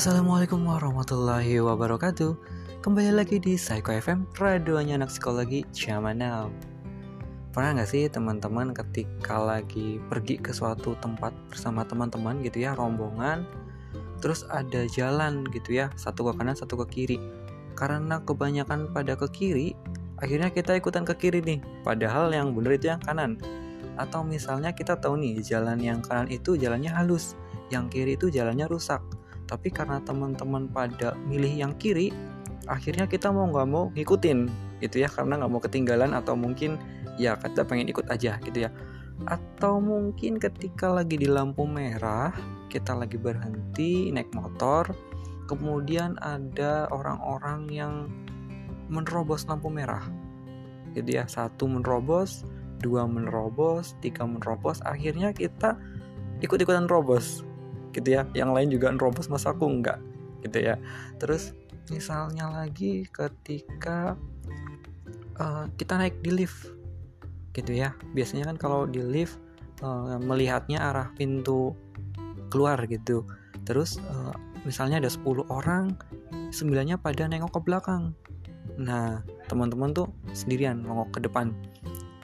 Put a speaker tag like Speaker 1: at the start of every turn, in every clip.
Speaker 1: Assalamualaikum warahmatullahi wabarakatuh. Kembali lagi di Psycho FM Radionya anak psikologi zaman now Pernah gak sih teman-teman ketika lagi pergi ke suatu tempat bersama teman-teman gitu ya Rombongan Terus ada jalan gitu ya Satu ke kanan satu ke kiri. Karena kebanyakan pada ke kiri Akhirnya kita ikutan ke kiri nih. Padahal yang bener itu yang kanan. Atau misalnya kita tahu nih jalan yang kanan itu jalannya halus Yang kiri itu jalannya rusak tapi karena teman-teman pada milih yang kiri akhirnya kita mau nggak mau ngikutin gitu ya. Karena nggak mau ketinggalan atau mungkin ya kita pengen ikut aja gitu ya. Atau mungkin ketika lagi di lampu merah kita lagi berhenti naik motor kemudian ada orang-orang yang menerobos lampu merah. Gitu ya satu menerobos dua menerobos tiga menerobos akhirnya kita ikut-ikutan robos gitu ya. Yang lain juga nerobos masa aku enggak. Gitu ya. Terus misalnya lagi ketika uh, kita naik di lift gitu ya. Biasanya kan kalau di lift uh, melihatnya arah pintu keluar gitu. Terus uh, misalnya ada 10 orang sembilannya pada nengok ke belakang. Nah teman-teman tuh sendirian nengok ke depan.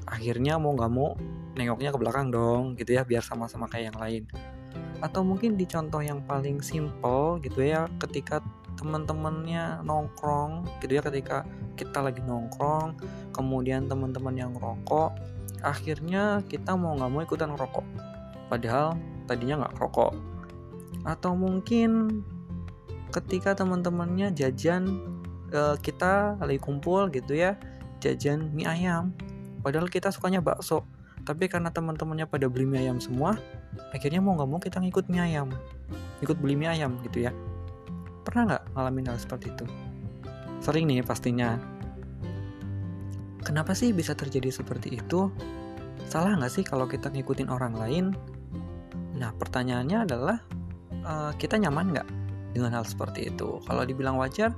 Speaker 1: Akhirnya mau nggak mau nengoknya ke belakang dong gitu ya biar sama-sama kayak yang lain atau mungkin di contoh yang paling simple gitu ya ketika teman-temannya nongkrong gitu ya ketika kita lagi nongkrong kemudian teman-teman yang rokok akhirnya kita mau nggak mau ikutan rokok padahal tadinya nggak rokok atau mungkin ketika teman-temannya jajan eh, kita lagi kumpul gitu ya jajan mie ayam. Padahal kita sukanya bakso tapi karena teman-temannya pada beli mie ayam semua akhirnya mau nggak mau kita ngikut mie ayam. Ikut beli mie ayam gitu ya. Pernah nggak ngalamin hal seperti itu? Sering nih pastinya. Kenapa sih bisa terjadi seperti itu? Salah nggak sih kalau kita ngikutin orang lain? Nah pertanyaannya adalah uh, kita nyaman nggak dengan hal seperti itu? Kalau dibilang wajar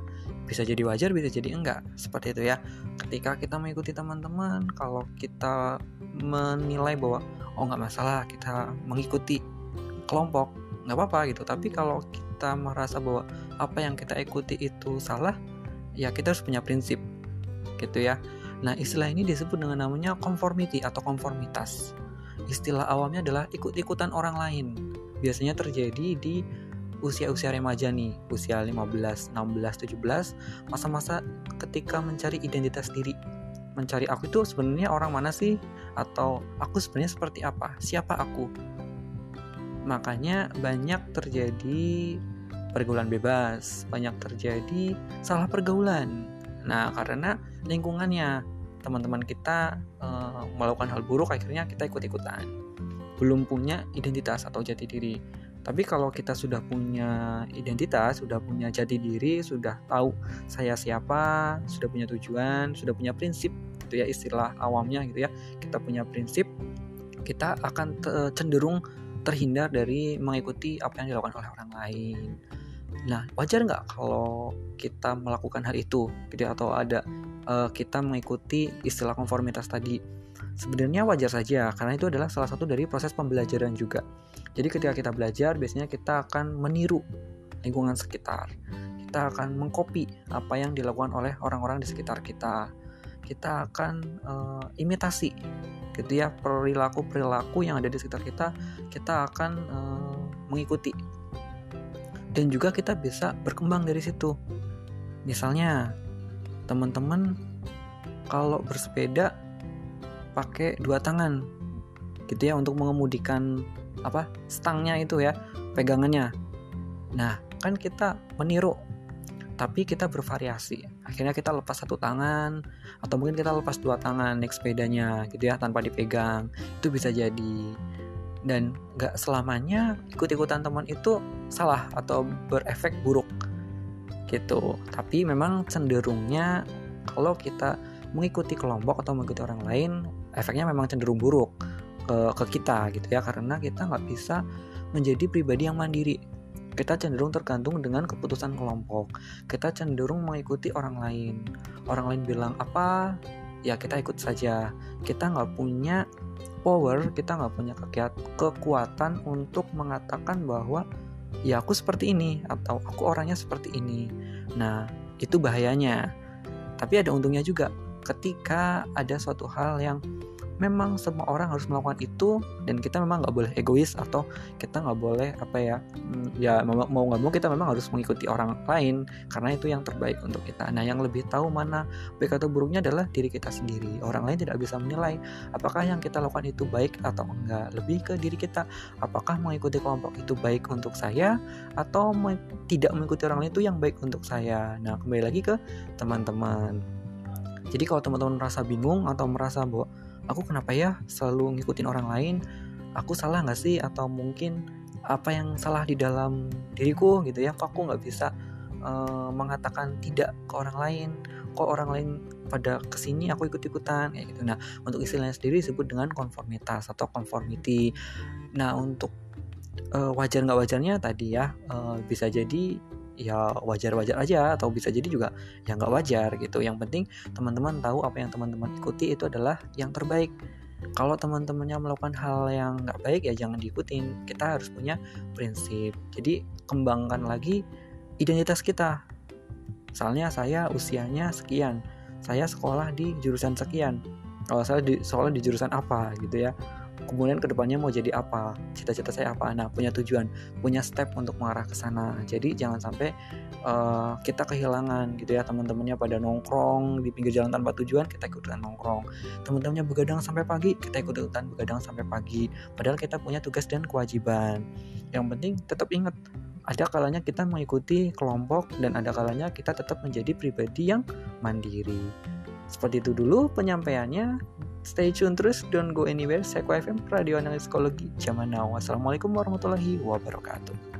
Speaker 1: bisa jadi wajar bisa jadi enggak. Seperti itu ya. Ketika kita mengikuti teman-teman kalau kita menilai bahwa oh nggak masalah kita mengikuti kelompok nggak apa-apa gitu. Tapi kalau kita merasa bahwa apa yang kita ikuti itu salah ya kita harus punya prinsip gitu ya. Nah istilah ini disebut dengan namanya conformity atau konformitas. Istilah awamnya adalah ikut-ikutan orang lain. Biasanya terjadi di usia-usia remaja nih, usia 15, 16, 17, masa-masa ketika mencari identitas diri. Mencari aku itu sebenarnya orang mana sih? Atau aku sebenarnya seperti apa? Siapa aku? Makanya banyak terjadi pergaulan bebas, banyak terjadi salah pergaulan. Nah, karena lingkungannya teman-teman kita e, melakukan hal buruk akhirnya kita ikut-ikutan. Belum punya identitas atau jati diri tapi kalau kita sudah punya identitas, sudah punya jati diri, sudah tahu saya siapa, sudah punya tujuan, sudah punya prinsip, itu ya istilah awamnya gitu ya. Kita punya prinsip, kita akan cenderung terhindar dari mengikuti apa yang dilakukan oleh orang lain. Nah, wajar nggak kalau kita melakukan hal itu, gitu ya? atau ada uh, kita mengikuti istilah konformitas tadi? Sebenarnya wajar saja, karena itu adalah salah satu dari proses pembelajaran juga jadi ketika kita belajar, biasanya kita akan meniru lingkungan sekitar. Kita akan mengcopy apa yang dilakukan oleh orang-orang di sekitar kita. Kita akan uh, imitasi gitu ya perilaku-perilaku yang ada di sekitar kita, kita akan uh, mengikuti. Dan juga kita bisa berkembang dari situ. Misalnya, teman-teman kalau bersepeda pakai dua tangan gitu ya untuk mengemudikan apa stangnya itu ya pegangannya. Nah kan kita meniru tapi kita bervariasi. Akhirnya kita lepas satu tangan atau mungkin kita lepas dua tangan naik sepedanya gitu ya tanpa dipegang. Itu bisa jadi dan nggak selamanya ikut-ikutan teman itu salah atau berefek buruk gitu. Tapi memang cenderungnya kalau kita mengikuti kelompok atau mengikuti orang lain efeknya memang cenderung buruk ke, ke kita gitu ya. Karena kita nggak bisa menjadi pribadi yang mandiri. Kita cenderung tergantung dengan keputusan kelompok. Kita cenderung mengikuti orang lain. Orang lain bilang apa ya kita ikut saja. Kita nggak punya power kita nggak punya kekuatan untuk mengatakan bahwa ya aku seperti ini atau aku orangnya seperti ini. Nah itu bahayanya. Tapi ada untungnya juga. Ketika ada suatu hal yang memang semua orang harus melakukan itu dan kita memang nggak boleh egois atau kita nggak boleh apa ya mm, ya mau nggak mau kita memang harus mengikuti orang lain karena itu yang terbaik untuk kita. Nah yang lebih tahu mana baik atau buruknya adalah diri kita sendiri. Orang lain tidak bisa menilai apakah yang kita lakukan itu baik atau enggak. Lebih ke diri kita apakah mengikuti kelompok itu baik untuk saya atau tidak mengikuti orang lain itu yang baik untuk saya. Nah kembali lagi ke teman-teman. Jadi kalau teman-teman merasa bingung atau merasa bahwa aku kenapa ya selalu ngikutin orang lain? Aku salah nggak sih? Atau mungkin apa yang salah di dalam diriku gitu ya? Kok aku nggak bisa uh, mengatakan tidak ke orang lain? Kok orang lain pada ke sini aku ikut ikutan kayak gitu. Nah untuk istilahnya sendiri disebut dengan konformitas atau conformity nah untuk uh, wajar nggak wajarnya tadi ya uh, bisa jadi ya wajar-wajar aja atau bisa jadi juga ya nggak wajar gitu. Yang penting teman-teman tahu apa yang teman-teman ikuti itu adalah yang terbaik. Kalau teman-temannya melakukan hal yang nggak baik ya jangan diikutin. Kita harus punya prinsip. Jadi kembangkan lagi identitas kita. Misalnya saya usianya sekian saya sekolah di jurusan sekian. Kalau saya di sekolah di jurusan apa gitu ya kemudian ke depannya mau jadi apa cita-cita saya apa. Nah punya tujuan punya step untuk mengarah ke sana. Jadi jangan sampai uh, kita kehilangan gitu ya teman-temannya pada nongkrong di pinggir jalan tanpa tujuan kita ikutan nongkrong. Teman-temannya begadang sampai pagi kita ikutan begadang sampai pagi. Padahal kita punya tugas dan kewajiban. Yang penting tetap ingat ada kalanya kita mengikuti kelompok dan ada kalanya kita tetap menjadi pribadi yang mandiri. Seperti itu dulu penyampaiannya Stay tune terus, don't go anywhere. Seko FM, Radio Analis Psikologi, zaman now. Wassalamualaikum warahmatullahi wabarakatuh.